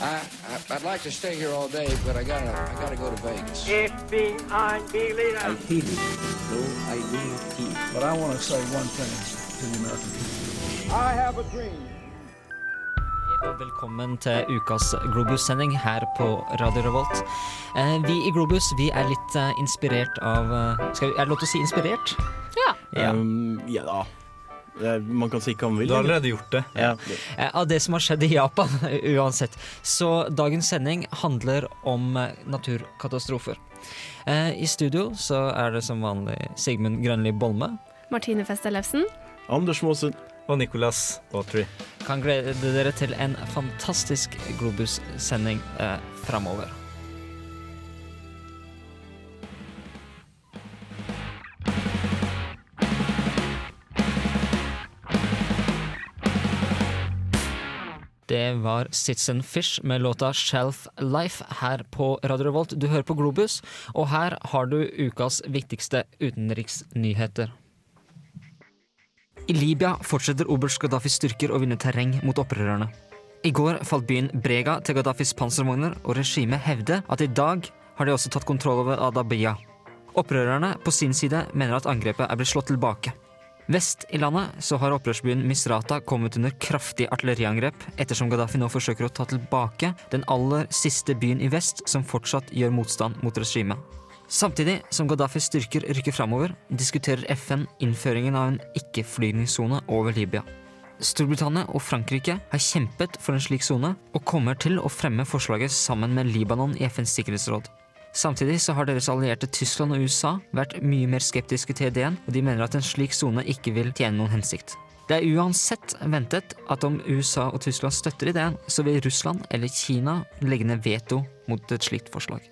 I, I I'd like to stay here all day, but I gotta I gotta go to Vegas. FBI leader. I hate it, though I need not. But I want to say one thing to the American people. I have a dream. Og velkommen til ukas Globus-sending her på Radio Revolt. Eh, vi i Globus vi er litt eh, inspirert av eh, skal vi, Er det lov til å si inspirert? Ja. Ja. Um, ja da. Man kan si hva man vil. Du har allerede gjort det. Ja. Eh, av det som har skjedd i Japan, uansett. Så dagens sending handler om eh, naturkatastrofer. Eh, I studio så er det som vanlig Sigmund Grønli Bolme. Martine Fest Ellefsen. Anders Maasen. Og Nicolas Autry. Kan glede dere til en fantastisk Globus-sending eh, framover. Det var Citizen Fish med låta Shelf Life her på Radio Revolt. Du hører på Globus, og her har du ukas viktigste utenriksnyheter. I Libya fortsetter oberst Gaddafis styrker å vinne terreng mot opprørerne. I går falt byen Brega til Gaddafis panservogner, og regimet hevder at i dag har de også tatt kontroll over Adabia. Opprørerne på sin side mener at angrepet er blitt slått tilbake. Vest i landet så har opprørsbyen Misrata kommet under kraftig artilleriangrep, ettersom Gaddafi nå forsøker å ta tilbake den aller siste byen i vest som fortsatt gjør motstand mot regimet. Samtidig som Gaddafis styrker rykker framover, diskuterer FN innføringen av en ikke-flygningssone over Libya. Storbritannia og Frankrike har kjempet for en slik sone, og kommer til å fremme forslaget sammen med Libanon i FNs sikkerhetsråd. Samtidig så har deres allierte Tyskland og USA vært mye mer skeptiske til ideen, og de mener at en slik sone ikke vil tjene noen hensikt. Det er uansett ventet at om USA og Tyskland støtter ideen, så vil Russland eller Kina legge ned veto mot et slikt forslag.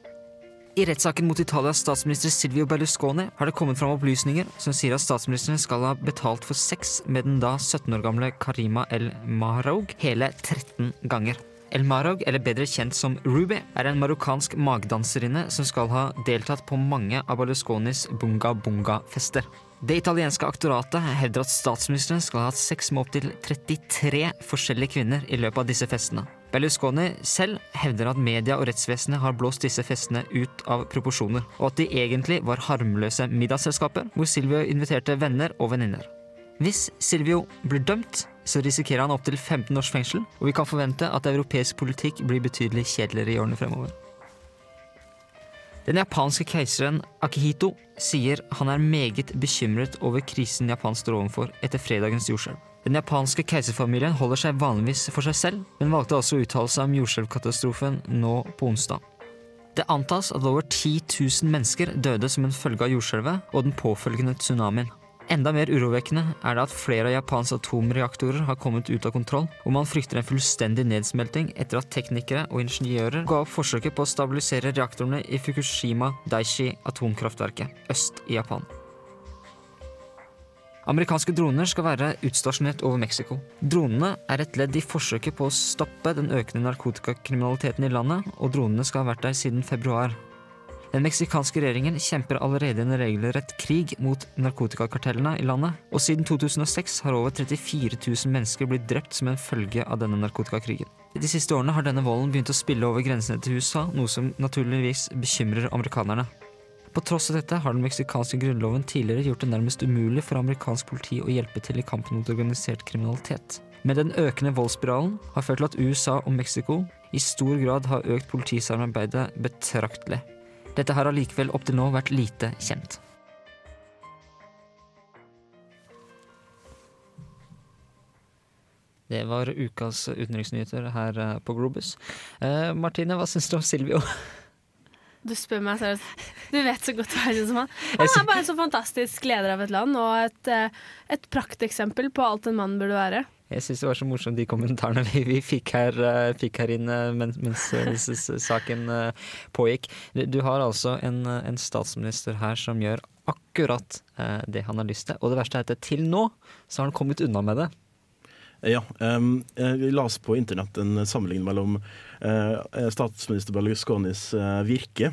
I rettssaken mot Italias statsminister Silvio Berlusconi har det kommet fram opplysninger som sier at statsministeren skal ha betalt for sex med den da 17 år gamle Karima El Mahroug hele 13 ganger. El Marog, eller bedre kjent som Ruby, er en marokkansk magdanserinne som skal ha deltatt på mange av Berlusconis bunga bunga-fester. Det italienske aktoratet hevder at statsministeren skal ha hatt sex med opptil 33 forskjellige kvinner i løpet av disse festene. Berlusconi selv hevder at media og rettsvesenet har blåst disse festene ut av proporsjoner, og at de egentlig var harmløse middagsselskaper hvor Silvio inviterte venner og venninner. Hvis Silvio blir dømt, så risikerer han opptil 15 års fengsel, og vi kan forvente at europeisk politikk blir betydelig kjedeligere i årene fremover. Den japanske keiseren Akihito sier han er meget bekymret over krisen Japan står overfor etter fredagens jordskjelv. Den japanske keiserfamilien holder seg vanligvis for seg selv, men valgte altså å uttale seg om jordskjelvkatastrofen nå på onsdag. Det antas at over 10 000 mennesker døde som en følge av jordskjelvet og den påfølgende tsunamien. Enda mer urovekkende er det at flere av Japans atomreaktorer har kommet ut av kontroll, og man frykter en fullstendig nedsmelting etter at teknikere og ingeniører ga opp forsøket på å stabilisere reaktorene i Fukushima Daiichi atomkraftverket øst i Japan. Amerikanske droner skal være utstasjonert over Mexico. Dronene er et ledd i forsøket på å stoppe den økende narkotikakriminaliteten i landet, og dronene skal ha vært der siden februar. Den meksikanske regjeringen kjemper allerede en regelrett krig mot narkotikakartellene i landet, og siden 2006 har over 34 000 mennesker blitt drept som en følge av denne narkotikakrigen. De siste årene har denne volden begynt å spille over grensene til USA, noe som naturligvis bekymrer amerikanerne. På tross av dette har den meksikanske grunnloven tidligere gjort det nærmest umulig for amerikansk politi å hjelpe til i kampen mot organisert kriminalitet. Men den økende voldsspiralen har ført til at USA og Mexico i stor grad har økt politisamarbeidet betraktelig. Dette har allikevel opp til nå vært lite kjent. Det var ukas utenriksnyheter her eh, på Globus. Eh, Martine, hva syns du om Silvio? Du spør meg seriøst. Du vet så godt hva jeg syns om han. Han er bare en så fantastisk leder av et land, og et, eh, et prakteksempel på alt en mann burde være. Jeg syns det var så morsomt de kommentarene vi, vi fikk, her, uh, fikk her inn eh, mens, mens eh, saken uh, pågikk. Du, du har altså en, en statsminister her som gjør akkurat uh, det han har lyst til. Og det verste er at til nå så har han kommet unna med det. Ja, em, eh, Vi la oss på internett en sammenligning mellom statsminister Berlusconis virke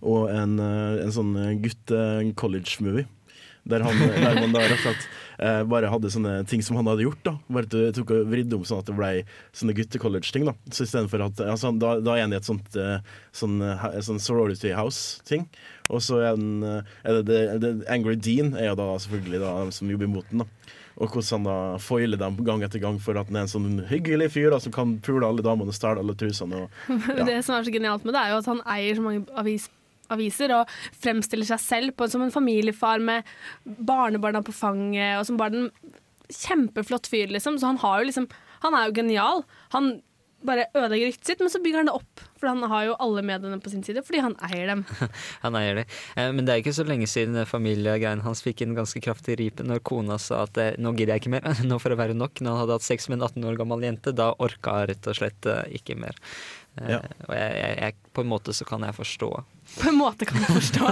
og en, en sånn gutte-college-movie. Der, han, der man da rett og slett eh, bare hadde sånne ting som han hadde gjort. da Bare tok og vridde om sånn at det ble sånne guttecollege-ting. da Så istedenfor at altså, da, da er han i et sånt eh, sånn, eh, sånn sorority house-ting. Og så er, den, eh, er det, det, det Angry Dean er jo da selvfølgelig da, som jobber imot den. da Og hvordan han da foiler dem gang etter gang for at han er en sånn hyggelig fyr da som kan pule alle damene og stjele alle trusene. Og, ja. Det som er så genialt med det, er jo at han eier så mange avis aviser og fremstiller seg selv på, som en familiefar med barnebarna på fanget, og som bare en kjempeflott fyr, liksom. Så han jo liksom Han er jo genial. Han bare ødelegger ryktet sitt, men så bygger han det opp. For han har jo alle mediene på sin side, fordi han eier dem. Han eier det. Eh, Men det er ikke så lenge siden familiegreien hans fikk en ganske kraftig ripe når kona sa at eh, nå gidder jeg ikke mer, nå får det være nok. Når han hadde hatt sex med en 18 år gammel jente, da orka hun rett og slett eh, ikke mer. Eh, Ja. Og jeg, jeg, jeg, på en måte så kan jeg forstå. På en måte kan du forstå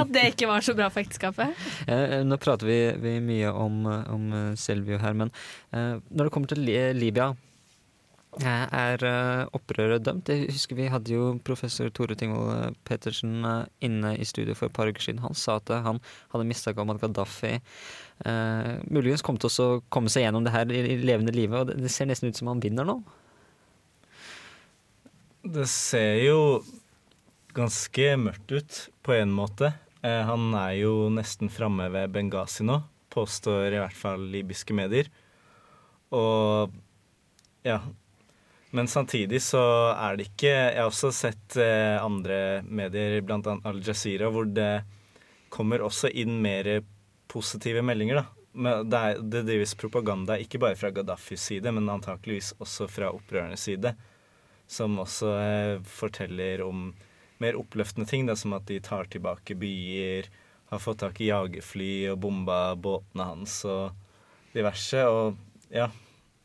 at det ikke var så bra for ekteskapet. Eh, Nå prater vi, vi mye om, eh, om Selvio her, men eh, når det kommer til Libya er opprøret dømt? Jeg husker Vi hadde jo professor Tore Tingvold Pettersen inne i studio for et par uker siden. Han sa at han hadde mistanke om at Gaddafi eh, muligens kom til å komme seg gjennom det her i, i levende livet. og det, det ser nesten ut som han vinner nå. Det ser jo ganske mørkt ut, på en måte. Eh, han er jo nesten framme ved Benghazi nå, påstår i hvert fall libyske medier. Og ja. Men samtidig så er det ikke Jeg har også sett eh, andre medier, bl.a. Al Jazeera, hvor det kommer også inn mer positive meldinger, da. Men det, er, det drives propaganda ikke bare fra Gaddafis side, men antakeligvis også fra opprørernes side som også eh, forteller om mer oppløftende ting, da, som at de tar tilbake byer, har fått tak i jagerfly og bomba båtene hans og diverse. Og ja.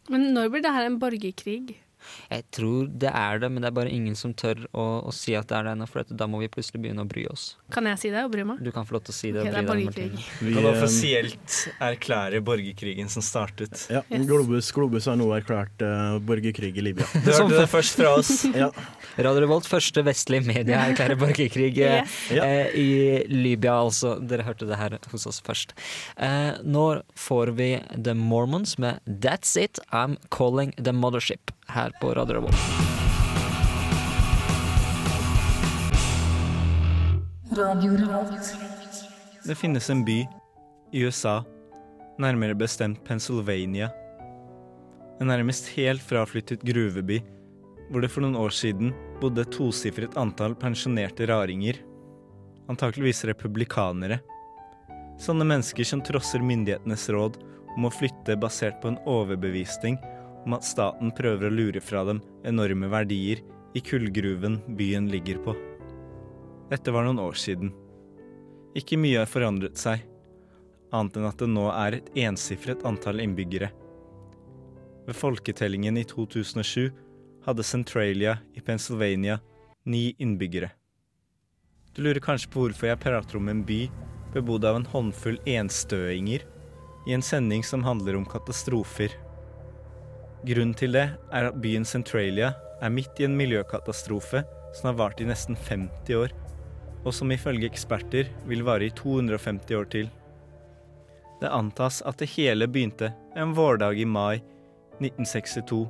Men når blir det her en borgerkrig? Jeg tror det er det, men det er bare ingen som tør å, å si at det er det ennå, for da må vi plutselig begynne å bry oss. Kan jeg si det og bry meg? Du kan få lov til å si det. Okay, og det er deg, borgerkrig. Vi, Kan eh, offisielt erklære borgerkrigen som startet. ja, Yes. Globus, Globus har nå erklært uh, borgerkrig i Libya. Du hørte det først fra oss. Ja. Radio Revolt, første vestlige medie, erklærer borgerkrig eh, Yes. Eh, i Libya, altså. Dere hørte det her hos oss først. Eh, nå får vi The Mormons med That's It, I'm Calling The Mothership her på Radio Revolt. Det finnes en by i USA, nærmere bestemt Pennsylvania. En nærmest helt fraflyttet gruveby, hvor det for noen år siden bodde et tosifret antall pensjonerte raringer. Antakeligvis republikanere. Sånne mennesker som trosser myndighetenes råd om å flytte basert på en overbevisning om at staten prøver å lure fra dem enorme verdier i kullgruven byen ligger på. Dette var noen år siden. Ikke mye har forandret seg, annet enn at det nå er et ensifret antall innbyggere. Ved folketellingen i 2007 hadde Centralia i Pennsylvania ni innbyggere. Du lurer kanskje på hvorfor jeg prater om en by bebodd av en håndfull enstøinger i en sending som handler om katastrofer. Grunnen til det er at byen Centralia er midt i en miljøkatastrofe som har vart i nesten 50 år, og som ifølge eksperter vil vare i 250 år til. Det antas at det hele begynte en vårdag i mai 1962,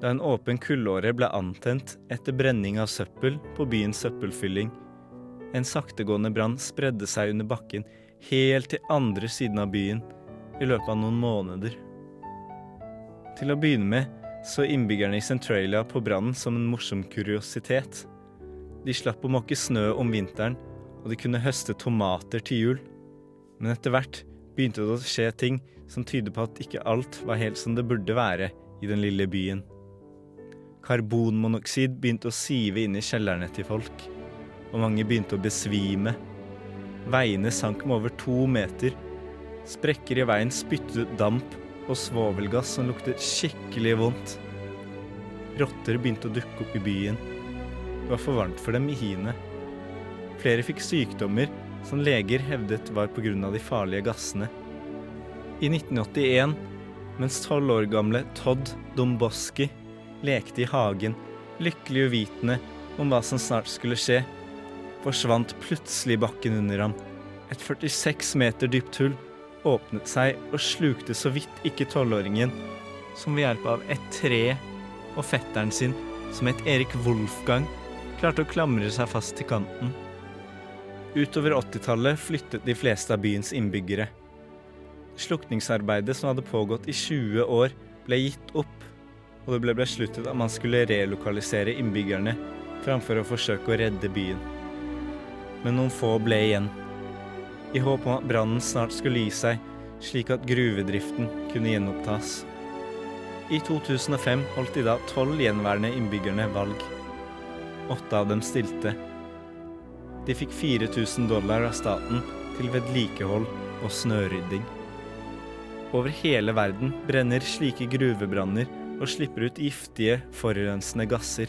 da en åpen kullåre ble antent etter brenning av søppel på byens søppelfylling. En saktegående brann spredde seg under bakken helt til andre siden av byen i løpet av noen måneder. Til å begynne med så innbyggerne i Centralia på brannen som en morsom kuriositet. De slapp å måke snø om vinteren, og de kunne høste tomater til jul. Men etter hvert begynte det å skje ting som tyder på at ikke alt var helt som det burde være i den lille byen. Karbonmonoksid begynte å sive inn i kjellerne til folk, og mange begynte å besvime. Veiene sank med over to meter. Sprekker i veien spyttet damp og svovelgass som luktet skikkelig vondt. Rotter begynte å dukke opp i byen. Det var for varmt for dem i hiene. Flere fikk sykdommer som leger hevdet var pga. de farlige gassene. I 1981, mens tolv år gamle Todd Domboski lekte i hagen, lykkelig uvitende om hva som snart skulle skje, forsvant plutselig bakken under ham, Et 46 meter dypt hull åpnet seg og slukte så vidt ikke tolvåringen, som ved hjelp av et tre og fetteren sin, som het Erik Wolfgang, klarte å klamre seg fast til kanten. Utover 80-tallet flyttet de fleste av byens innbyggere. Slukningsarbeidet som hadde pågått i 20 år, ble gitt opp, og det ble besluttet at man skulle relokalisere innbyggerne framfor å forsøke å redde byen. Men noen få ble igjen, i håp om at brannen snart skulle gi seg, slik at gruvedriften kunne gjenopptas. I 2005 holdt de da tolv gjenværende innbyggerne valg. Åtte av dem stilte. De fikk 4000 dollar av staten til vedlikehold og snørydding. Over hele verden brenner slike gruvebranner og slipper ut giftige, forurensende gasser.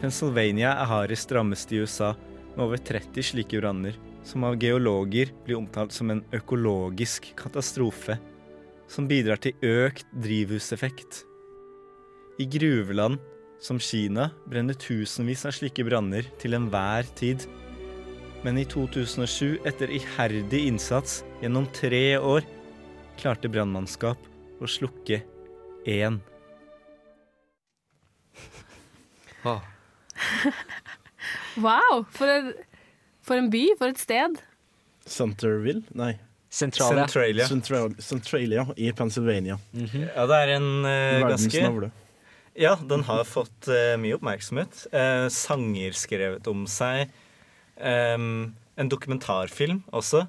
Pennsylvania er hardest rammest i USA, med over 30 slike branner, som av geologer blir omtalt som en økologisk katastrofe, som bidrar til økt drivhuseffekt. I gruveland som Kina brenner tusenvis av slike branner til enhver tid. Men i 2007, etter iherdig innsats gjennom tre år, klarte brannmannskap å slukke én. Åh. Wow! For en, for en by, for et sted. Centerville? Nei. Centralia. Centralia. Centralia, Centralia i Pennsylvania. Ja, det er en uh, ganske. Ja, den har fått uh, mye oppmerksomhet. Uh, sanger skrevet om seg. Um, en dokumentarfilm også.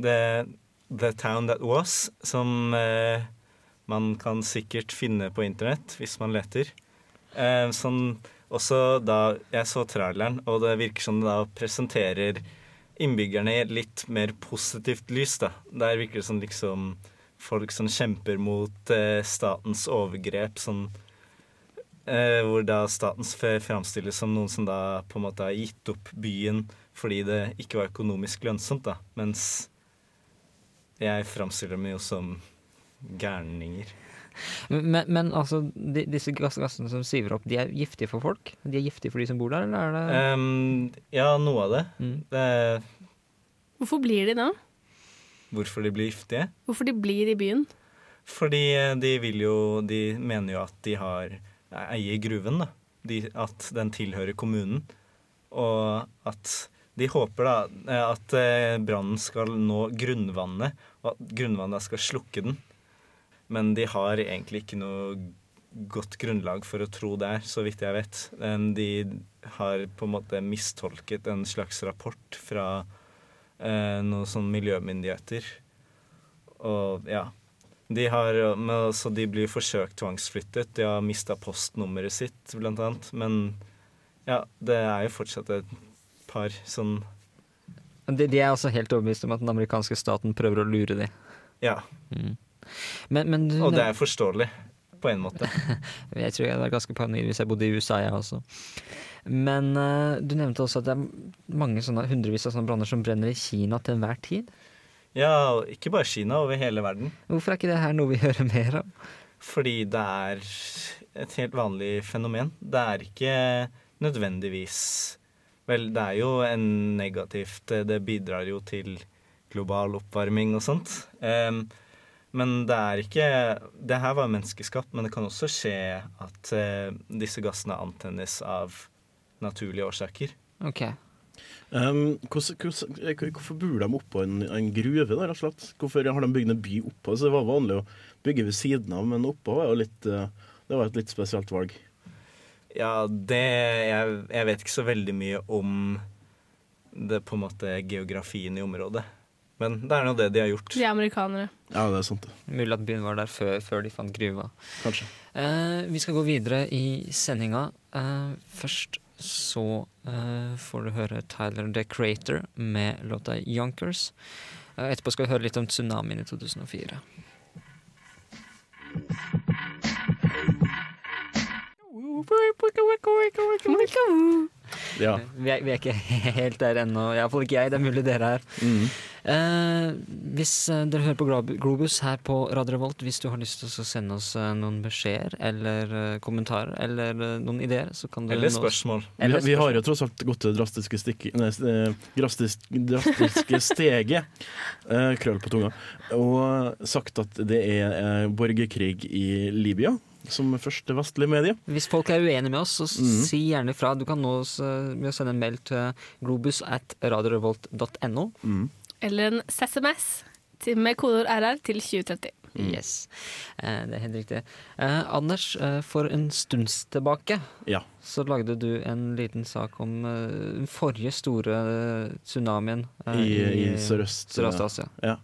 The, The Town That Was, som uh, man kan sikkert finne på internett hvis man leter. Eh, sånn også da Jeg så traileren, og det virker som det da presenterer innbyggerne i et litt mer positivt lys, da. Der virker det som liksom folk som kjemper mot eh, statens overgrep, sånn eh, hvor da staten framstilles som noen som da på en måte har gitt opp byen fordi det ikke var økonomisk lønnsomt, da. Mens jeg framstiller dem jo som gærninger. Men, men altså, de, disse gassene som siver opp, de er giftige for folk? De er giftige for de som bor der, eller er det um, ja, noe av det. Mm. det er Hvorfor blir de da? hvorfor de blir giftige. Hvorfor de blir i byen? Fordi eh, de vil jo De mener jo at de har eier gruven, da. De, at den tilhører kommunen. Og at de håper da eh, at eh, brannen skal nå grunnvannet, og at grunnvannet skal slukke den. Men de har egentlig ikke noe godt grunnlag for å tro det er, så vidt jeg vet. De har på en måte mistolket en slags rapport fra eh, noen sånne miljømyndigheter. Og ja. De har, men så de blir forsøkt tvangsflyttet. De har mista postnummeret sitt, blant annet. Men ja, det er jo fortsatt et par sånn de, de er også helt overbevist om at den amerikanske staten prøver å lure dem. Ja. Men, men Og det er forståelig, på en måte. Jeg tror jeg hadde vært ganske paranoid hvis jeg bodde i USA, jeg også. Men uh, du nevnte også at det er mange sånne, hundrevis av sånne branner som brenner i Kina til enhver tid. Ja, ikke bare Kina, over hele verden. Hvorfor er ikke det her noe vi hører mer om? Fordi det er et helt vanlig fenomen. Det er ikke nødvendigvis Vel, det er jo en negativt Det bidrar jo til global oppvarming og sånt. Em, men det er ikke Det her var menneskeskapt, men det kan også skje at eh, disse gassene antennes av naturlige årsaker. Ok. Um, hvordan, hvordan, eh, hvorfor bor de oppå en, en gruve, da, rett og slett? Hvorfor har de bygd en by oppå? Så det var vanlig å bygge ved siden av, men oppå var jo litt eh, Det var et litt spesielt valg. Ja, det jeg, jeg vet ikke så veldig mye om det på en måte geografien i området. Men det er nå det de har gjort. De er amerikanere. Ja, det er sant, det. Mulig at byen var der før, før de fant gruva. Kanskje. Eh, vi skal gå videre i sendinga. Eh, først så eh, får du høre Tyler The Creator med låta 'Yonkers'. Eh, etterpå skal vi høre litt om tsunamien i 2004. Ja. Vi er, vi er ikke helt der ennå, iallfall ikke jeg. Det er mulig dere er. Mm. Eh, hvis eh, dere hører på Globus her på Radio Revolt, hvis du har lyst til å sende oss eh, noen beskjeder eller eh, kommentarer eller noen ideer, så kan du Eller spørsmål. Vi, Eller vi har jo tross alt gått til det drastiske, stikke, nei, drastisk, drastiske steget, krøll på tunga, og sagt at det er borgerkrig i Libya, som første vestlige medie. Hvis folk er uenige med oss, så Mhm. si gjerne ifra. Du kan nå oss med å sende en mail til globus at radiorevolt.no. Mm. Eller en SMS med kodeord RR til 2030. Yes, eh, det er helt riktig. Eh, Anders, eh, for en stund tilbake Ja. så lagde du en liten sak om eh, den forrige store tsunamien eh, I, i Sørøst- Sørøst-Asia. Ja.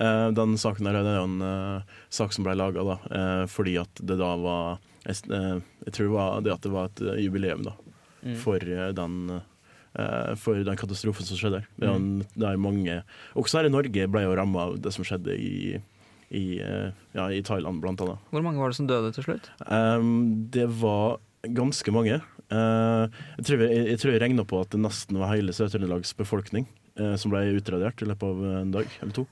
Eh, den saken der det er jo en eh, sak som ble laga eh, fordi at det da var Jeg, jeg tror det var det at det var et jubileum da, Mm. for, den, for den katastrofen som skjedde der. Det er, Mm. en, det er mange Også her i Norge ble jo ramma av det som skjedde i, i, ja, i Thailand, blant annet. Hvor mange var det som døde til slutt? Um, det var ganske mange. Uh, jeg tror jeg, jeg, jeg regna på at det nesten var hele Sør-Trøndelags befolkning som ble utradert i løpet av en dag eller to.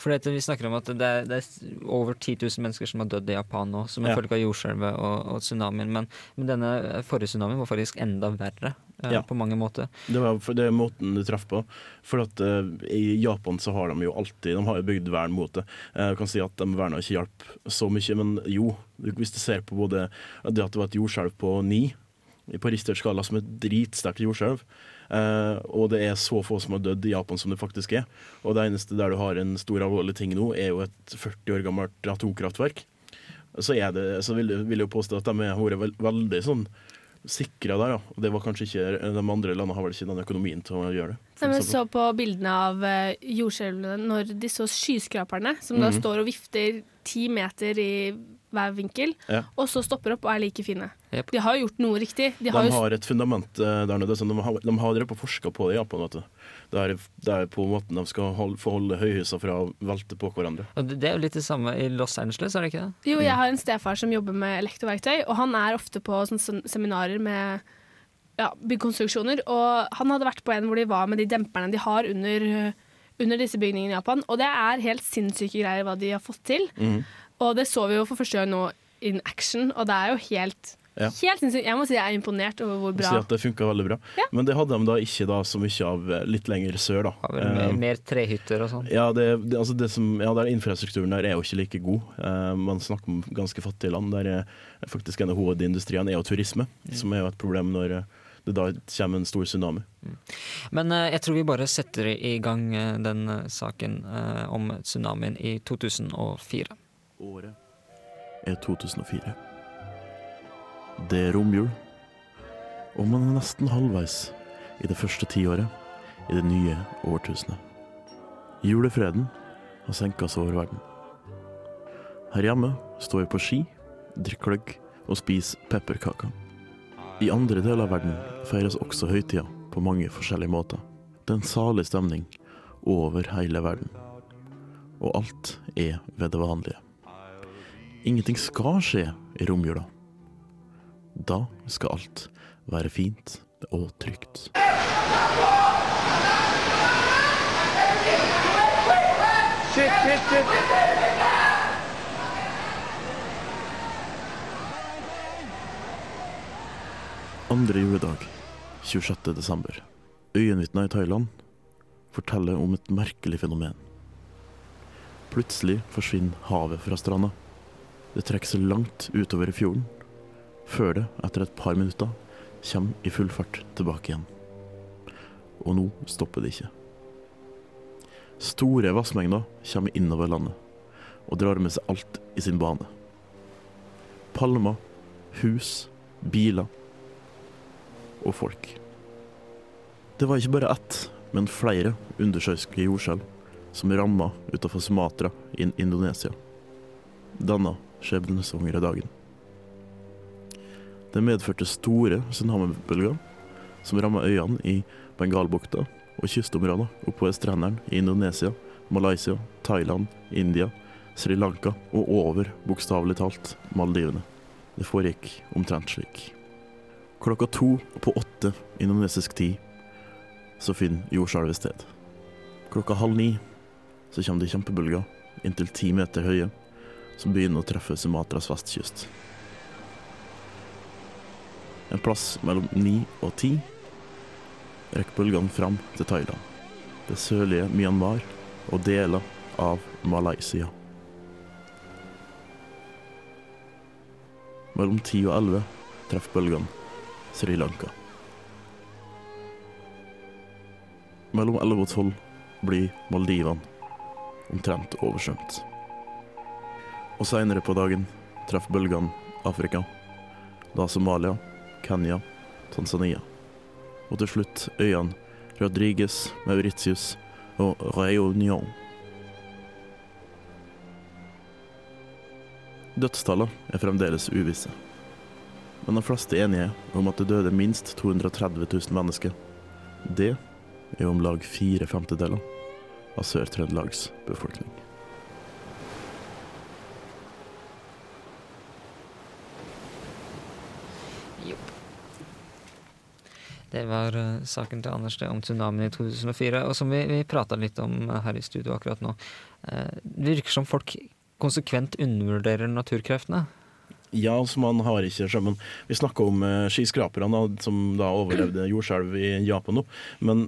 For vi snakker om at det er, det er over 10 000 mennesker som har dødd i Japan nå, som en Ja. følge av jordskjelvet og, og tsunamien. Men, men denne forrige tsunamien var faktisk enda verre eh, Ja. på mange måter. Det var det er måten du traff på. For at uh, I Japan så har de jo alltid De har jo bygd vern mot det. Uh, jeg kan si at de verna ikke hjalp så mye, men jo. Hvis du ser på både det at det var et jordskjelv på ni på Richter skala som et dritsterkt jordskjelv, eh, og det er så få som har dødd i Japan som det faktisk er. Og det eneste der du har en stor alvorlig ting nå, er jo et 40 år gammelt atomkraftverk. Så, er det, så vil, jeg- jo påstå at de har vært veldig sånn sikra der, ja. Og det var kanskje ikke De andre landene har vel ikke den økonomien til å gjøre det. Nei, men så på bildene av uh, jordskjelvene når de så skyskraperne, som da Mhm. står og vifter ti meter i hver vinkel, Ja. og så stopper opp og er like fine. Jep. De har jo gjort noe riktig. De De har jo har et fundament eh, der nede. Så de har, de har drevet og forska på det i Japan. Vet du. Det, er, det er på måten de skal holde, få holde høyhusene fra å velte på hverandre. Og det det er jo litt det samme i Los Angeles, er det ikke det? Jo, jeg har en stefar som jobber med elektroverktøy, og han er ofte på seminarer med ja, byggkonstruksjoner. Og han hadde vært på en hvor de var med de demperne de har under, under disse bygningene i Japan. Og det er helt sinnssyke greier hva de har fått til. Mm. Og det så vi jo for første gang nå in action, og det er jo helt, Ja. helt sinnssykt. Jeg må si jeg er imponert over hvor bra Si at det funka veldig bra. Ja. Men det hadde de da ikke da så mye av eh, litt lenger sør, da. Hadde mer, Eh, mer trehytter og sånn. Ja, det, det, altså det som, ja, der infrastrukturen der er jo ikke like god. Eh, man snakker om ganske fattige land. Der er faktisk en av hovedindustriene er jo turisme, som er jo et problem når det da kommer en stor tsunami. Men eh, jeg tror vi bare setter i gang den saken eh, om tsunamien i 2004. Året er 2004. Det er romjul, og man er nesten halvveis i det første tiåret i det nye årtusenet. Julefreden har senka seg over verden. Her hjemme står vi på ski, drikker gløgg og spiser pepperkaker. I andre deler av verden feires også høytida på mange forskjellige måter. Det er en salig stemning over hele verden. Og alt er ved det vanlige. Ingenting skal skje i romjula. Da skal alt være fint og trygt. Shit, shit, shit. Andre juledag, 26. desember. Øyenvitner i Thailand forteller om et merkelig fenomen. Plutselig forsvinner havet fra stranda. Det trekker seg langt utover i fjorden, før det, etter et par minutter, kommer i full fart tilbake igjen. Og nå stopper det ikke. Store vassmengder kommer innover landet og drar med seg alt i sin bane. Palmer, hus, biler og folk. Det var ikke bare ett, men flere undersjøiske jordskjelv som ramma utenfor Sumatra i Indonesia. Denne skjebnesvangre dagen. Det medførte store tsunamibølger som rammet øyene i Bengalbukta og kystområder oppover strendene i Indonesia, Malaysia, Thailand, India, Sri Lanka og over, bokstavelig talt, Maldivene. Det foregikk omtrent slik. Klokka to på åtte indonesisk tid så finner jordskjelvet sted. Klokka halv ni så kommer det kjempebølger, inntil ti meter høye, som begynner å treffe Sumatras vestkyst. En plass mellom ni og ti rekker bølgene fram til Thailand, det sørlige Myanmar og deler av Malaysia. Mellom ti og elleve treffer bølgene Sri Lanka. Mellom elleve og tolv blir Maldivene omtrent oversvømt. Og seinere på dagen treffer bølgene Afrika, da Somalia, Kenya, Tanzania. Og til slutt øyene Rodriguez, Mauritius og Reunion. Dødstallene er fremdeles uvisse. Men de fleste er enige om at det døde minst 230 000 mennesker. Det er om lag fire femtedeler av Sør-Trøndelags befolkning. Det var eh, saken til Anders det om tsunamien i 2004, og som vi, vi prata litt om eh, her i studio akkurat nå. Eh, det virker som folk konsekvent undervurderer naturkreftene. Ja, altså man har ikke skjønn. Vi snakker om skyskraperne som da overlevde jordskjelv i Japan nå. Men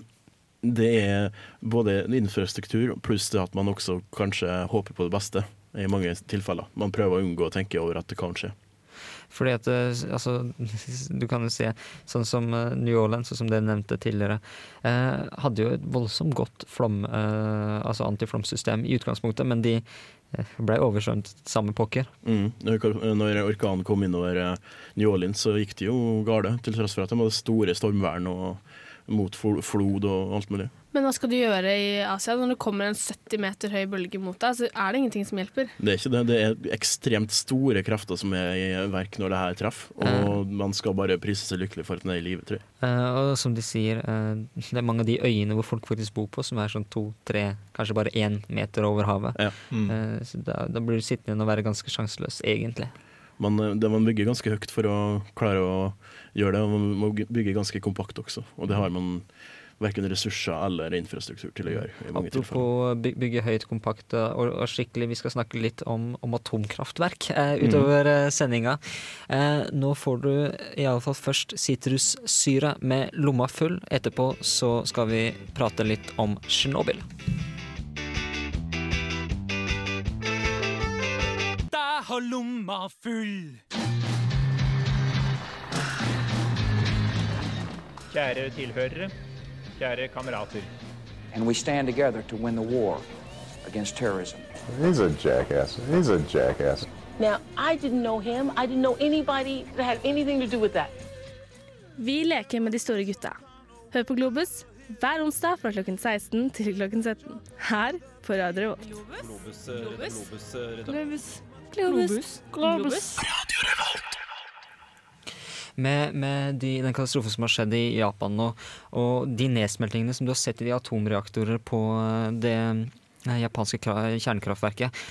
det er både infrastruktur pluss det at man også kanskje håper på det beste i mange tilfeller. Man prøver å unngå å tenke over at det kan skje. Fordi at eh, altså, Du kan jo se sånn som eh, New Orleans, som dere nevnte tidligere, eh, hadde jo et voldsomt godt flom, eh, altså antiflomsystem i utgangspunktet, men de eh, ble oversvømt samme pokker. Mm. Når orkanen kom innover New Orleans, så gikk det jo gale, til tross for at de hadde store stormvern og mot flod og alt mulig. Men hva skal du gjøre i Asia når det kommer en 70 meter høy bølge mot deg? Så er det ingenting som hjelper. Det er ikke det. Det er ekstremt store krefter som er i verk når det her treffer. Og man skal bare prise seg lykkelig for at den er i live, tror jeg. Eh, og som de sier, eh, det er mange av de øyene hvor folk faktisk bor på, som er sånn to-tre, kanskje bare én meter over havet. Ja. Eh, så da, da blir du sittende igjen og være ganske sjanseløs, egentlig. Man, eh, det man bygger ganske høyt for å klare å gjøre det, og man må bygge ganske kompakt også. Og det har man verken ressurser eller infrastruktur til å gjøre. i mange. Apropos bygge høyt, kompakt og, og skikkelig, vi skal snakke litt om, om atomkraftverk eh, utover mm. sendinga. Eh, nå får du iallfall først sitrussyre med lomma full. Etterpå så skal vi prate litt om Tsjernobyl. Har lomma full. Kjære tilhørere, kjære kamerater. And we stand together to win the war against terrorism. He's a jackass. He's a jackass. Now, I didn't know him. I didn't know anybody that had anything to do with that. Vi leker med de store gutta. Hør på Globus hver onsdag fra klokken 16 til klokken 17. Her på Radio Revolt. Globus, Globus, Globus. Globus. Globus. Med, med de, den katastrofen som har skjedd i Japan nå, og de nedsmeltingene som du har sett i de atomreaktorer på eh, det eh, japanske kra- kjernekraftverket,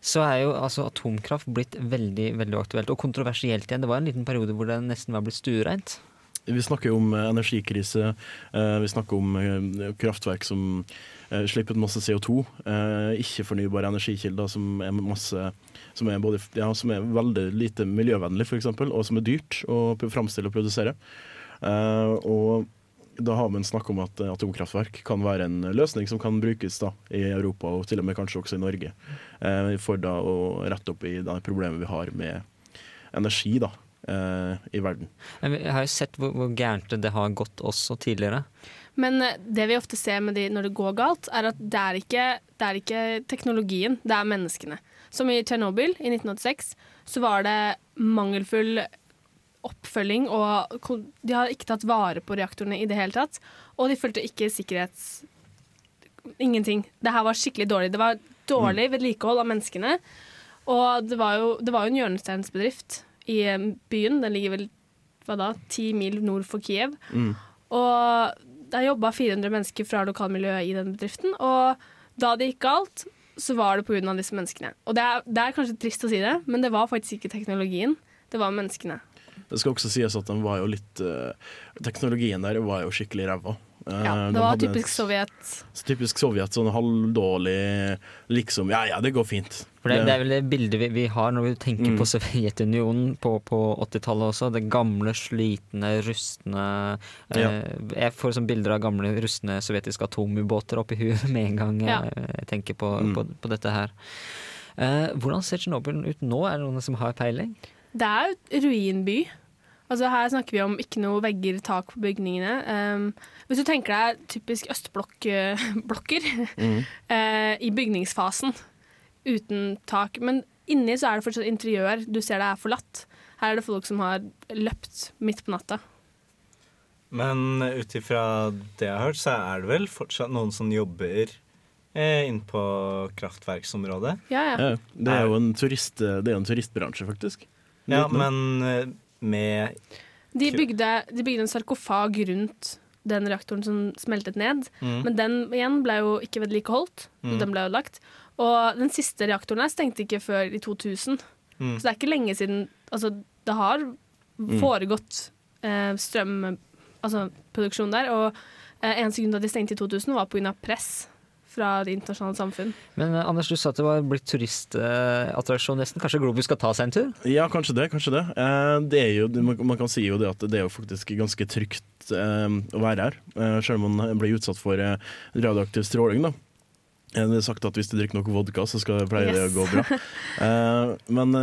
så er jo altså atomkraft blitt veldig veldig aktuelt og kontroversielt igjen. Det var en liten periode hvor det nesten var blitt stuereint. Vi snakker om eh, energikrise, eh, vi snakker om eh, kraftverk som eh, slipper ut masse CO2. eh, Ikke-fornybare energikilder som er, masse, som, er både, ja, som er veldig lite miljøvennlig, f.eks., og som er dyrt å framstille og produsere. Eh, Og da har man snakk om at eh, atomkraftverk kan være en løsning som kan brukes da, i Europa, og til og med kanskje også i Norge, eh, for da å rette opp i det problemet vi har med energi da, eh, i verden. Jeg har jo sett hvor, hvor gærent det har gått også tidligere. Men eh, det vi ofte ser med de når det går galt, er at det er ikke, det er ikke teknologien, det er menneskene. Som i Tsjernobyl i 1986, så var det mangelfull oppfølging, og de har ikke tatt vare på reaktorene i det hele tatt. Og de fulgte ikke sikkerhets... Ingenting. Det her var skikkelig dårlig. Det var dårlig vedlikehold av menneskene. Og det var jo, det var jo en hjørnesteinsbedrift i eh, byen. Den ligger vel hva da, ti mil nord for Kiev. Mm. Og der jobba 400 mennesker fra lokalmiljøet i den bedriften. Og da det gikk galt, så var det pga. disse menneskene. Og det er, det er kanskje trist å si det, men det var faktisk ikke teknologien. Det var menneskene. Det skal også sies at den var jo litt eh, Teknologien der var jo skikkelig ræva. Eh, Ja, de det var hadde typisk et- Sovjet. Typisk Sovjet, sånn halvdårlig liksom Ja ja, det går fint. For det, det er vel det bildet vi, vi har når vi tenker Mm. på Sovjetunionen på, på 80-tallet også. Det gamle, slitne, rustne eh, Jeg får sånn bilder av gamle, rustne sovjetiske atomubåter oppi huet med en gang Ja. jeg, jeg tenker på, Mm. på, på dette her. Eh, hvordan ser Tsjernobyl ut nå? Er det noen som har peiling? Det er jo ruinby. Altså Her snakker vi om ikke noe vegger, tak på bygningene. Um, hvis du tenker deg typisk østblokker Mm. uh, i bygningsfasen, uten tak. Men inni så er det fortsatt interiør. Du ser det er forlatt. Her er det folk som har løpt midt på natta. Men ut ifra det jeg har hørt, så er det vel fortsatt noen som jobber eh, inn på kraftverksområdet. Ja, ja. Ja, det er jo en, turist, det er en turistbransje, faktisk. Ja, men eh, med De bygde, de bygde en sarkofag rundt den reaktoren som smeltet ned. Mm. Men den igjen ble jo ikke vedlikeholdt. Mm. Den ble ødelagt. Og den siste reaktoren her stengte ikke før i 2000. Mm. Så det er ikke lenge siden Altså, det har foregått eh, strøm... Altså der. Og eh, eneste grunn til at de stengte i 2000, var pga. press fra det internasjonale samfunn. Men eh, Anders, du sa at det var blitt turistattraksjon nesten. Kanskje Globus skal ta seg en tur? Ja, kanskje det. kanskje det. Eh, det er jo, man, kan si jo det at det er jo faktisk ganske trygt eh, å være her, eh, selv om man blir utsatt for radioaktiv stråling. da. Det er sagt at hvis du drikker nok vodka, så skal det pleie Yes. å gå bra. Eh, men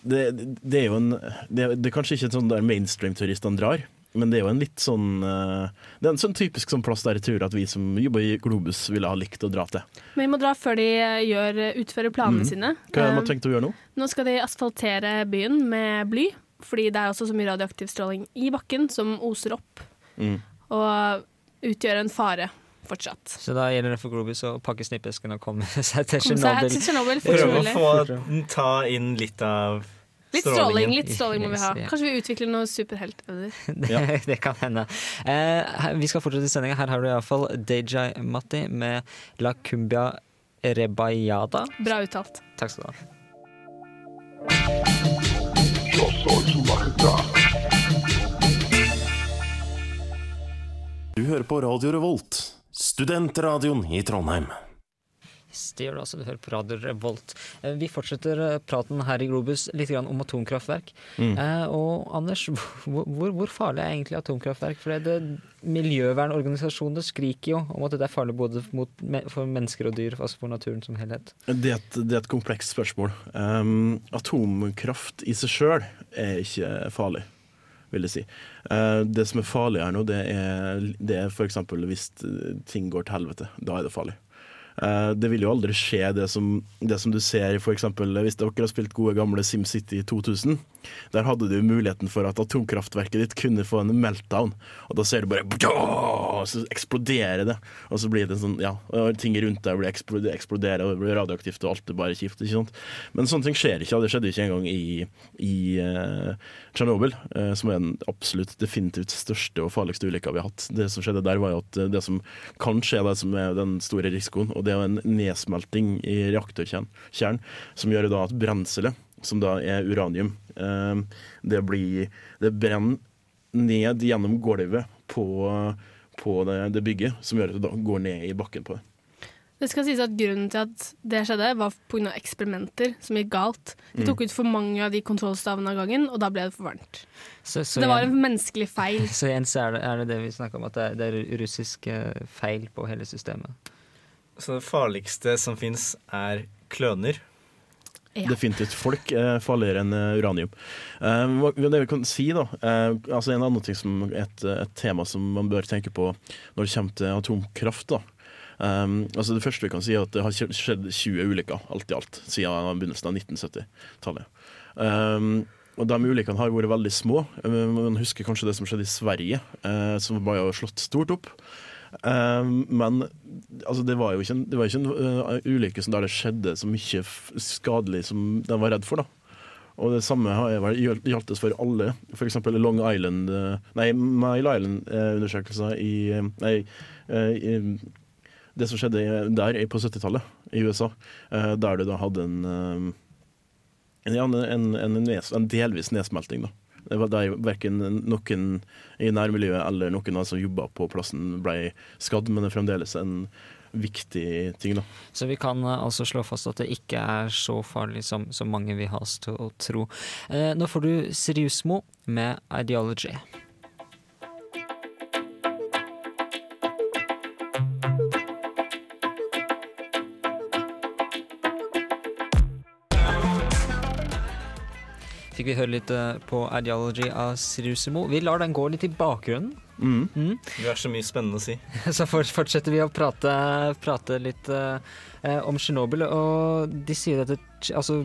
det, det er jo en Det, det er kanskje ikke sånn der mainstream-turistene drar. Men det er jo en litt sånn eh, Det er en sånn typisk sånn plass der jeg tror at vi som jobber i Globus, ville ha likt å dra til. Men vi må dra før de eh, gjør, utfører planene mm. sine. Hva har Eh, man tenkt å gjøre nå? Nå skal de asfaltere byen med bly, fordi det er også så mye radioaktiv stråling i bakken som oser opp Mm. og utgjør en fare fortsatt. Så da gjelder det for Globus å pakke snippesken og komme seg til Tsjernobyl. Prøve å få ta inn litt av Litt stråling, litt stråling må vi ha. Kanskje vi utvikler noe superheltevner. Det, det kan hende. Eh, vi skal fortsette sendinga. Her har du iallfall Deja Matti med La Cumbia Rebayada. Bra uttalt. Takk skal du ha. Du hører på Radio Revolt, studentradioen i Trondheim. Yes, Det gjør du altså. Du hører på Radio Revolt. Eh, Vi fortsetter eh, praten her i Globus litt grann om atomkraftverk. Mm. Eh, og Anders, hvor, hvor, hvor farlig er egentlig atomkraftverk? For det, det miljøvernorganisasjonene skriker jo om at det er farlig både mot, for mennesker og dyr, altså for naturen som helhet. Det er et, det er et komplekst spørsmål. Um, atomkraft i seg sjøl er ikke farlig, vil jeg si. Uh, det som er farlig her nå, det er, det er f.eks. hvis ting går til helvete. Da er det farlig. Uh, det vil jo aldri skje det som, det som du ser eksempel, hvis dere har spilt gode gamle SimCity 2000. Der hadde du muligheten for at atomkraftverket ditt kunne få en meltdown. Og da ser du bare og så eksploderer det. Og så blir det sånn, ja, ting rundt deg blir eksploderer, eksploderer, og det blir radioaktivt, og alt er bare kjipt. ikke sant? Men sånne ting skjer ikke, det skjedde ikke engang i, i uh, Tsjernobyl, uh, som er den absolutt definitivt største og farligste ulykka vi har hatt. Det som skjedde der, var jo at eh, det som kan skje, det som er den store risikoen, og det er en nedsmelting i reaktorkjernen, som gjør da at brenselet, som da er uranium, eh, det blir Det brenner ned gjennom gulvet på, på det, det bygget, som gjør at det da går ned i bakken på det. Det skal sies at Grunnen til at det skjedde, var pga. eksperimenter som gikk galt. De tok ut for mange av de kontrollstavene av gangen, og da ble det for varmt. Så, Så det var en menneskelig feil. Så igjen så er det, er det det vi snakker om, at det er, det er russisk eh, feil på hele systemet. Så det farligste som fins, er kløner. Ja. Definitivt. Folk er farligere enn eh, uranium. Eh, det vi kan si da, eh, altså En annen ting som et, et tema som man bør tenke på når det kommer til atomkraft. da. Um, altså Det første vi kan si er at det har skjedd- skjedd 20 ulykker alt i alt siden begynnelsen av 1970-tallet. Um, og De ulykkene har vært veldig små. Man husker kanskje det som skjedde i Sverige, uh, som har slått stort opp. Um, men altså, det var jo ikke en, det ikke en uh, ulykke der det skjedde så mye skadelig som de var redd for. da. Og det samme har jeg vel gjaldt for alle. F.eks. Long Island uh, Nei, Mile Island-undersøkelser i Nei, i, det som skjedde der på 70-tallet i USA, der du da hadde en, en, en, en, en delvis nedsmelting. da Det var der verken noen i nærmiljøet eller noen av de som jobba på plassen ble skadd, men det er fremdeles en viktig ting, da. Så vi kan eh, altså slå fast at det ikke er så farlig som, som mange vil ha oss til å tro. Eh, nå får du Siriusmo med 'Ideology'. Fikk vi høre litt eh, på 'Ideology' av Sirusimo. Vi lar den gå litt i bakgrunnen. Mm. Du er så mye spennende å si. Så fortsetter vi å prate, prate litt eh, eh, om Tsjernobyl. Og de sier at det, altså,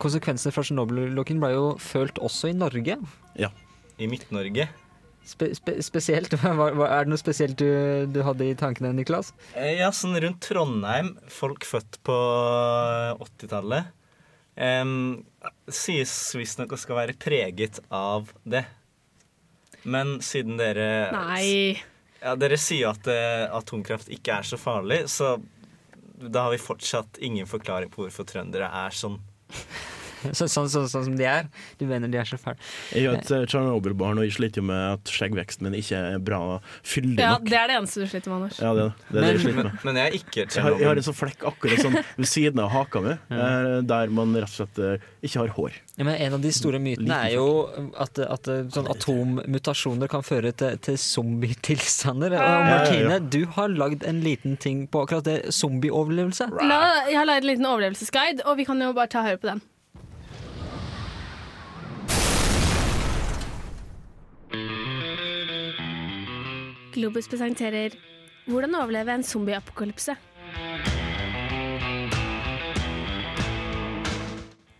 konsekvensene fra Tsjernobyl-ulykken ble jo følt også i Norge. Ja. I Midt-Norge. Spe, spe, spesielt. Hva, hva, er det noe spesielt du, du hadde i tankene, Niklas? Eh, Ja, sånn rundt Trondheim. Folk født på 80-tallet. Um, sies visstnok å skal være preget av det. Men siden dere Nei. Ja, Dere sier at uh, atomkraft ikke er så farlig, så da har vi fortsatt ingen forklaring på hvorfor trøndere er sånn. Så, sånn, sånn, sånn som de er. Du mener de er så fæle. Jeg er et eh, Tsjernobyl-barn, og jeg sliter jo med at skjeggveksten min ikke er bra fyldig Ja, det er det eneste du sliter med, Anders. Ja, det, er det. det er det jeg sliter med. Men jeg er ikke Jeg har, jeg har en sånn flekk akkurat sånn ved siden av haka mi, Ja. eh, der man rett og slett eh, ikke har hår. Ja, men en av de store mytene er jo at, at sånn atommutasjoner kan føre til, til zombietilstander. Og. Martine, du har lagd en liten ting på akkurat det. Zombieoverlevelse. La, jeg har laget en liten overlevelsesguide, og vi kan jo bare ta og høre på den. Globus presenterer 'Hvordan overleve en zombieapokalypse'.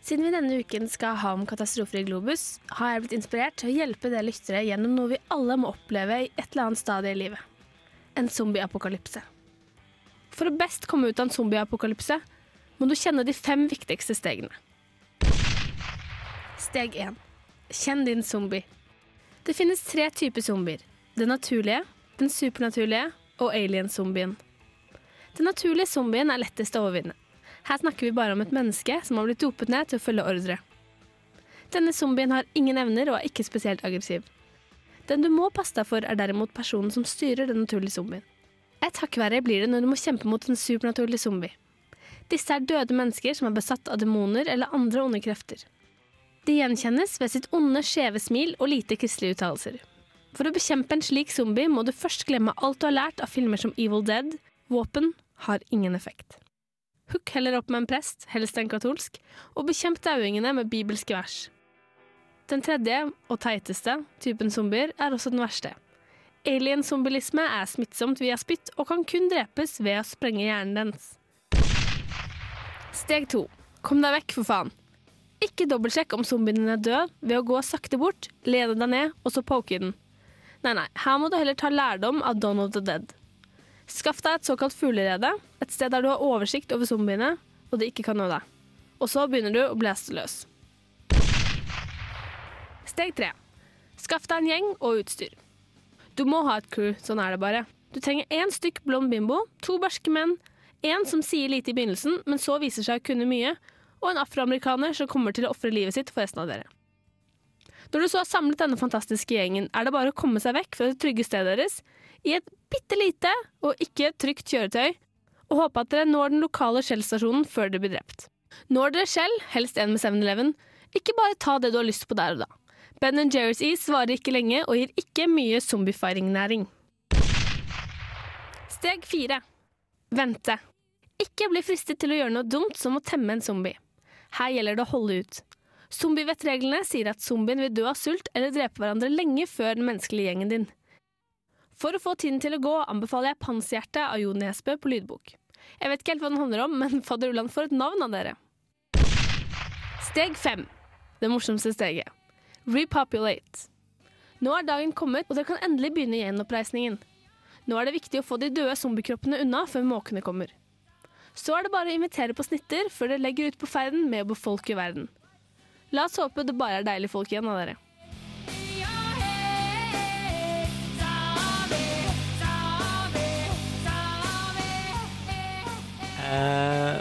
Siden vi denne uken skal ha om katastrofer i Globus, har jeg blitt inspirert til å hjelpe dere lyttere gjennom noe vi alle må oppleve i et eller annet stadie i livet. En zombieapokalypse. For å best komme ut av en zombieapokalypse må du kjenne de fem viktigste stegene. Steg 1. Kjenn din zombie. Det finnes tre typer zombier. Den naturlige, den supernaturlige og alien-zombien. Den naturlige zombien er lettest å overvinne. Her snakker vi bare om et menneske som har blitt dopet ned til å følge ordre. Denne zombien har ingen evner og er ikke spesielt aggressiv. Den du må passe deg for, er derimot personen som styrer den naturlige zombien. Et hakk verre blir det når du må kjempe mot en supernaturlig zombie. Disse er døde mennesker som er besatt av demoner eller andre onde krefter. De gjenkjennes ved sitt onde, skjeve smil og lite kristelige uttalelser. For å bekjempe en slik zombie må du først glemme alt du har lært av filmer som Evil Dead. Våpen har ingen effekt. Hook heller opp med en prest, helst en katolsk, og bekjemp dauingene med bibelske vers. Den tredje, og teiteste, typen zombier er også den verste. Alien-zombilisme er smittsomt via spytt og kan kun drepes ved å sprenge hjernen dens. Steg to. Kom deg vekk, for faen. Ikke dobbeltsjekk om zombien din er død ved å gå sakte bort, lene deg ned og så poke i den. Nei, nei, her må du heller ta lærdom av Dawn of the Dead. Skaff deg et såkalt fuglerede, et sted der du har oversikt over zombiene, og de ikke kan nå deg. Og så begynner du å blæste løs. Steg tre. Skaff deg en gjeng og utstyr. Du må ha et crew, sånn er det bare. Du trenger én stykk blond bimbo, to barske menn, en som sier lite i begynnelsen, men så viser seg å kunne mye, og en afroamerikaner som kommer til å ofre livet sitt for resten av dere. Når du så har samlet denne fantastiske gjengen, er det bare å komme seg vekk fra det trygge stedet deres, i et bitte lite og ikke trygt kjøretøy, og håpe at dere når den lokale Shell-stasjonen før dere blir drept. Når dere Shell, helst en med 7-Eleven, ikke bare ta det du har lyst på der og da. Ben Jerry's is varer ikke lenge og gir ikke mye zombiefiring-næring. Steg fire. Vente. Ikke bli fristet til å gjøre noe dumt som å temme en zombie. Her gjelder det å holde ut. Zombievettreglene sier at zombien vil dø av sult eller drepe hverandre lenge før den menneskelige gjengen din. For å få tiden til å gå anbefaler jeg Panserhjerte av Jon Nesbø på lydbok. Jeg vet ikke helt hva den handler om, men fadder Ulland får et navn av dere. Steg fem. Det morsomste steget. Repopulate. Nå er dagen kommet, og dere kan endelig begynne gjenoppreisningen. Nå er det viktig å få de døde zombiekroppene unna før måkene kommer. Så er det bare å invitere på snitter før dere legger ut på ferden med å befolke verden. La oss håpe det bare er deilige folk igjen av dere. Eh,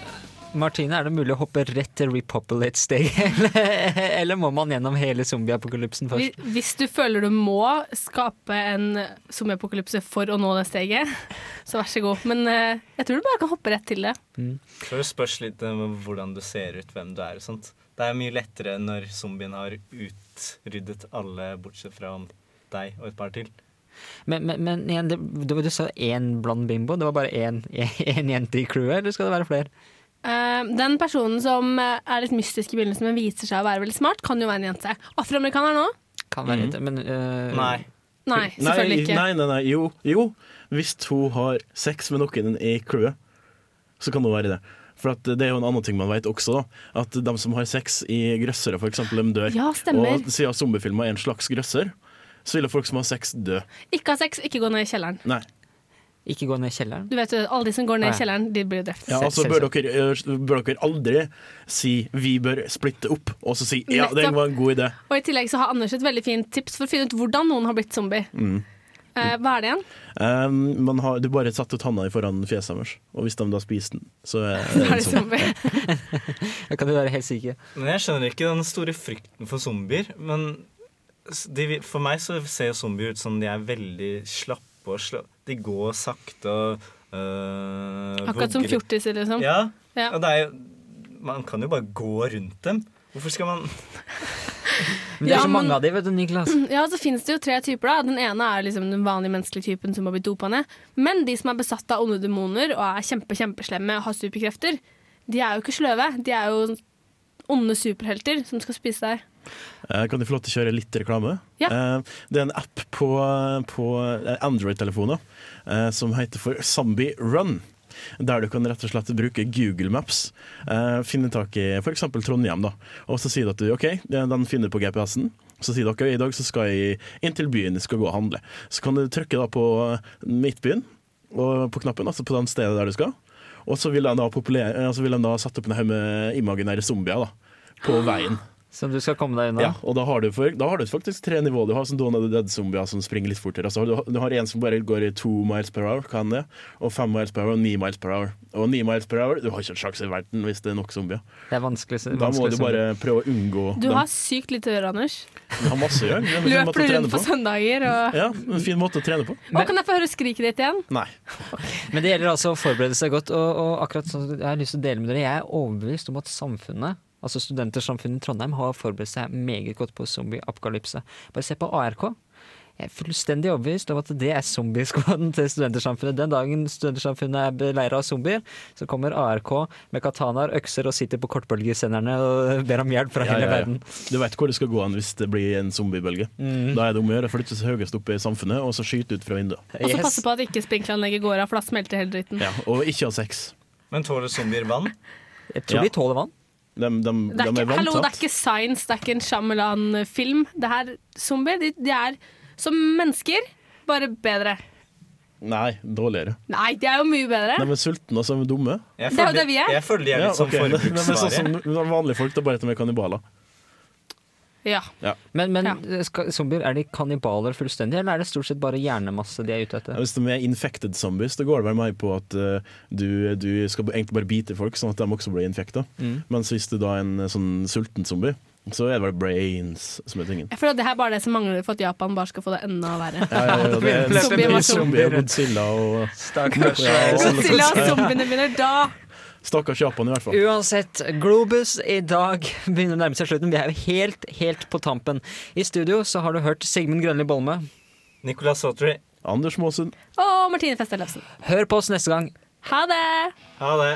Martine, er det mulig å hoppe rett til repopulate-steget, eller, eller må man gjennom hele zombieapokalypsen først? hvis du føler du må skape en zombieapokalypse for å nå det steget, så vær så god. Men eh, jeg tror du bare kan hoppe rett til det. Så det spørs litt om hvordan du ser ut, hvem du er og sånt. Det er mye lettere når zombien har utryddet alle bortsett fra deg og et par til. Men, men, men igjen, det, du, du sa én blond bimbo. Det var bare én, én jente i crewet, eller skal det være flere? Uh, den personen som eh, er litt mystisk i begynnelsen, men viser seg å være veldig smart, kan jo være en jente. Afroamerikaner nå? Kan være jente, men uh, Nei. Nei, selvfølgelig ikke. Nei, nei, nei, jo, jo. Hvis hun har sex med noen i crewet, så kan hun være det. For at det er jo en annen ting man vet også, da. At de som har sex i grøssere, eksempel, de dør. Ja, stemmer. Og siden zombiefilmer er en slags grøsser, så vil folk som har sex, dø. Ikke ha sex, ikke gå ned i kjelleren. Nei. Ikke gå ned i kjelleren? Du vet jo, Alle de som går ned i kjelleren, de blir jo drept. Ja, altså bør dere, bør dere aldri si 'vi bør splitte opp', og så si 'ja, det var en god idé'. Og i tillegg så har Anders et veldig fint tips for å finne ut hvordan noen har blitt zombie. Mm. Eh, hva er det igjen? Um, man har, du bare satte ut handa foran fjeset deres, og hvis de da spiser den, så er er det de sånn. zombie. Da kan du være helt sikker. Men jeg skjønner ikke den store frykten for zombier. Men de, for meg så ser zombier ut som de er veldig slappe og sla De går sakte og øh, Akkurat som vugger litt. fjortiser, liksom. Ja. Ja. Og det er jo Man kan jo bare gå rundt dem. Hvorfor skal man Men det er Ja, så mange men- av de, vet du, Niklas. Ja, så finnes det jo tre typer. da Den ene er liksom den vanlige menneskelige typen som har blitt dopa ned. Men de som er besatt av onde demoner og er kjempe, kjempeslemme og har superkrefter, de er jo ikke sløve. De er jo onde superhelter som skal spise deg. Eh, Kan de få lov til å kjøre litt reklame? Ja. Eh, Det er en app på, på Android-telefoner eh, som heter for Zombie Run. Der du kan rett og slett bruke Google Maps. Uh, Finne tak i f.eks. Trondheim. da Og så sier du at du, OK, den finner på GPS-en. Så sier dere i dag så skal jeg inn til byen jeg skal gå og handle. Så kan du trykke da på Midtbyen, og på knappen, altså på den stedet der du skal. Og så vil den da, eh, vil den da sette opp en haug med imaginære zombier da på veien. Som du skal komme deg unna. Ja, og da har, du for, da har du faktisk tre nivåer. Du har sånn Dawn of the Dead-zombier som springer litt fortere. Altså, du, har- du har en som bare går i to miles per hour, kan det, og fem miles per hour og ni miles per hour. Og ni miles per hour, du har ikke en sjanse i verden hvis det er nok zombier. Det er vanskelig. Da må du bare prøve å unngå Du dem. har sykt litt å gjøre, Anders. Du har masse å gjøre. Er Løper rundt på på. søndager og Ja, en fin måte å trene på. Og Kan jeg få høre skriket ditt igjen? Nei. Men det gjelder altså å forberede seg godt. Og, og akkurat sånn, jeg har lyst til å dele med dere Jeg er overbevist om at samfunnet, altså studentersamfunnet i Trondheim, har forberedt seg meget godt på zombie-apokalypse. Bare se på ARK. Jeg er fullstendig overbevist om at det er zombieskvaden til studentersamfunnet. Den dagen studentersamfunnet er beleira av zombier, så kommer ARK med katanaer, økser og sitter på kortbølgesenderne og ber om hjelp fra Ja, hele ja, ja. verden. Du vet hvor det skal gå an hvis det blir en zombiebølge. Mm. Da er det om å gjøre å flytte seg høyest opp i samfunnet og så skyte ut fra vinduet. Og så passe på at ikke sprinkleranlegget går av, for da smelter hele dritten. Ja, og ikke ha sex. Men tåler zombier vann? Jeg tror de tåler vann. De, de, Det er, de ikke, er hallo, det er ikke science, det er ikke en Shyamalan-film. Det her zombier, de, de er som mennesker, bare bedre. Nei, dårligere. Nei, de er jo mye bedre. De er sultne og så er de dumme. Jeg Det er jo det vi er. Jeg føler de er litt Ja, sånn ok. De- de er forbruksvare. sånn som vanlige folk, er bare at de er kannibaler. Ja. Ja. Men, men skal, zombier, er de kannibaler fullstendig, eller er det stort sett bare hjernemasse de er ute etter? Hvis de er infected zombies, da går det vel mer på at uh, du, du skal egentlig bare bite folk, sånn at de også blir infekta. Mm. Mens hvis du da er en eh, sånn sulten zombie, så er det bare brains som er tingen. Jeg føler at det her bare er det som mangler for at Japan bare skal få det enda verre. Ja, ja, ja, det er Zombie var zombie og Godzilla og Ja, Godzilla og zombiene mine, da Stakkars Japan, i hvert fall. Uansett, Globus i dag begynner å nærme seg slutten. Vi er jo helt, helt på tampen. I studio så har du hørt Sigmund Grønli Bolme. Nicolas Sautry. Anders Maasen. Og Martine Feste Løfsen. Hør på oss neste gang. Ha det! Ha det.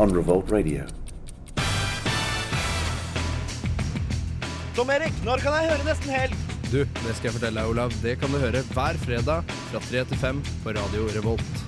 On Revolt Radio. Tom Erik, når kan jeg høre Nesten Helg? Du, det skal jeg fortelle deg, Olav. Det kan du høre hver fredag fra 3 til 5 på Radio Revolt.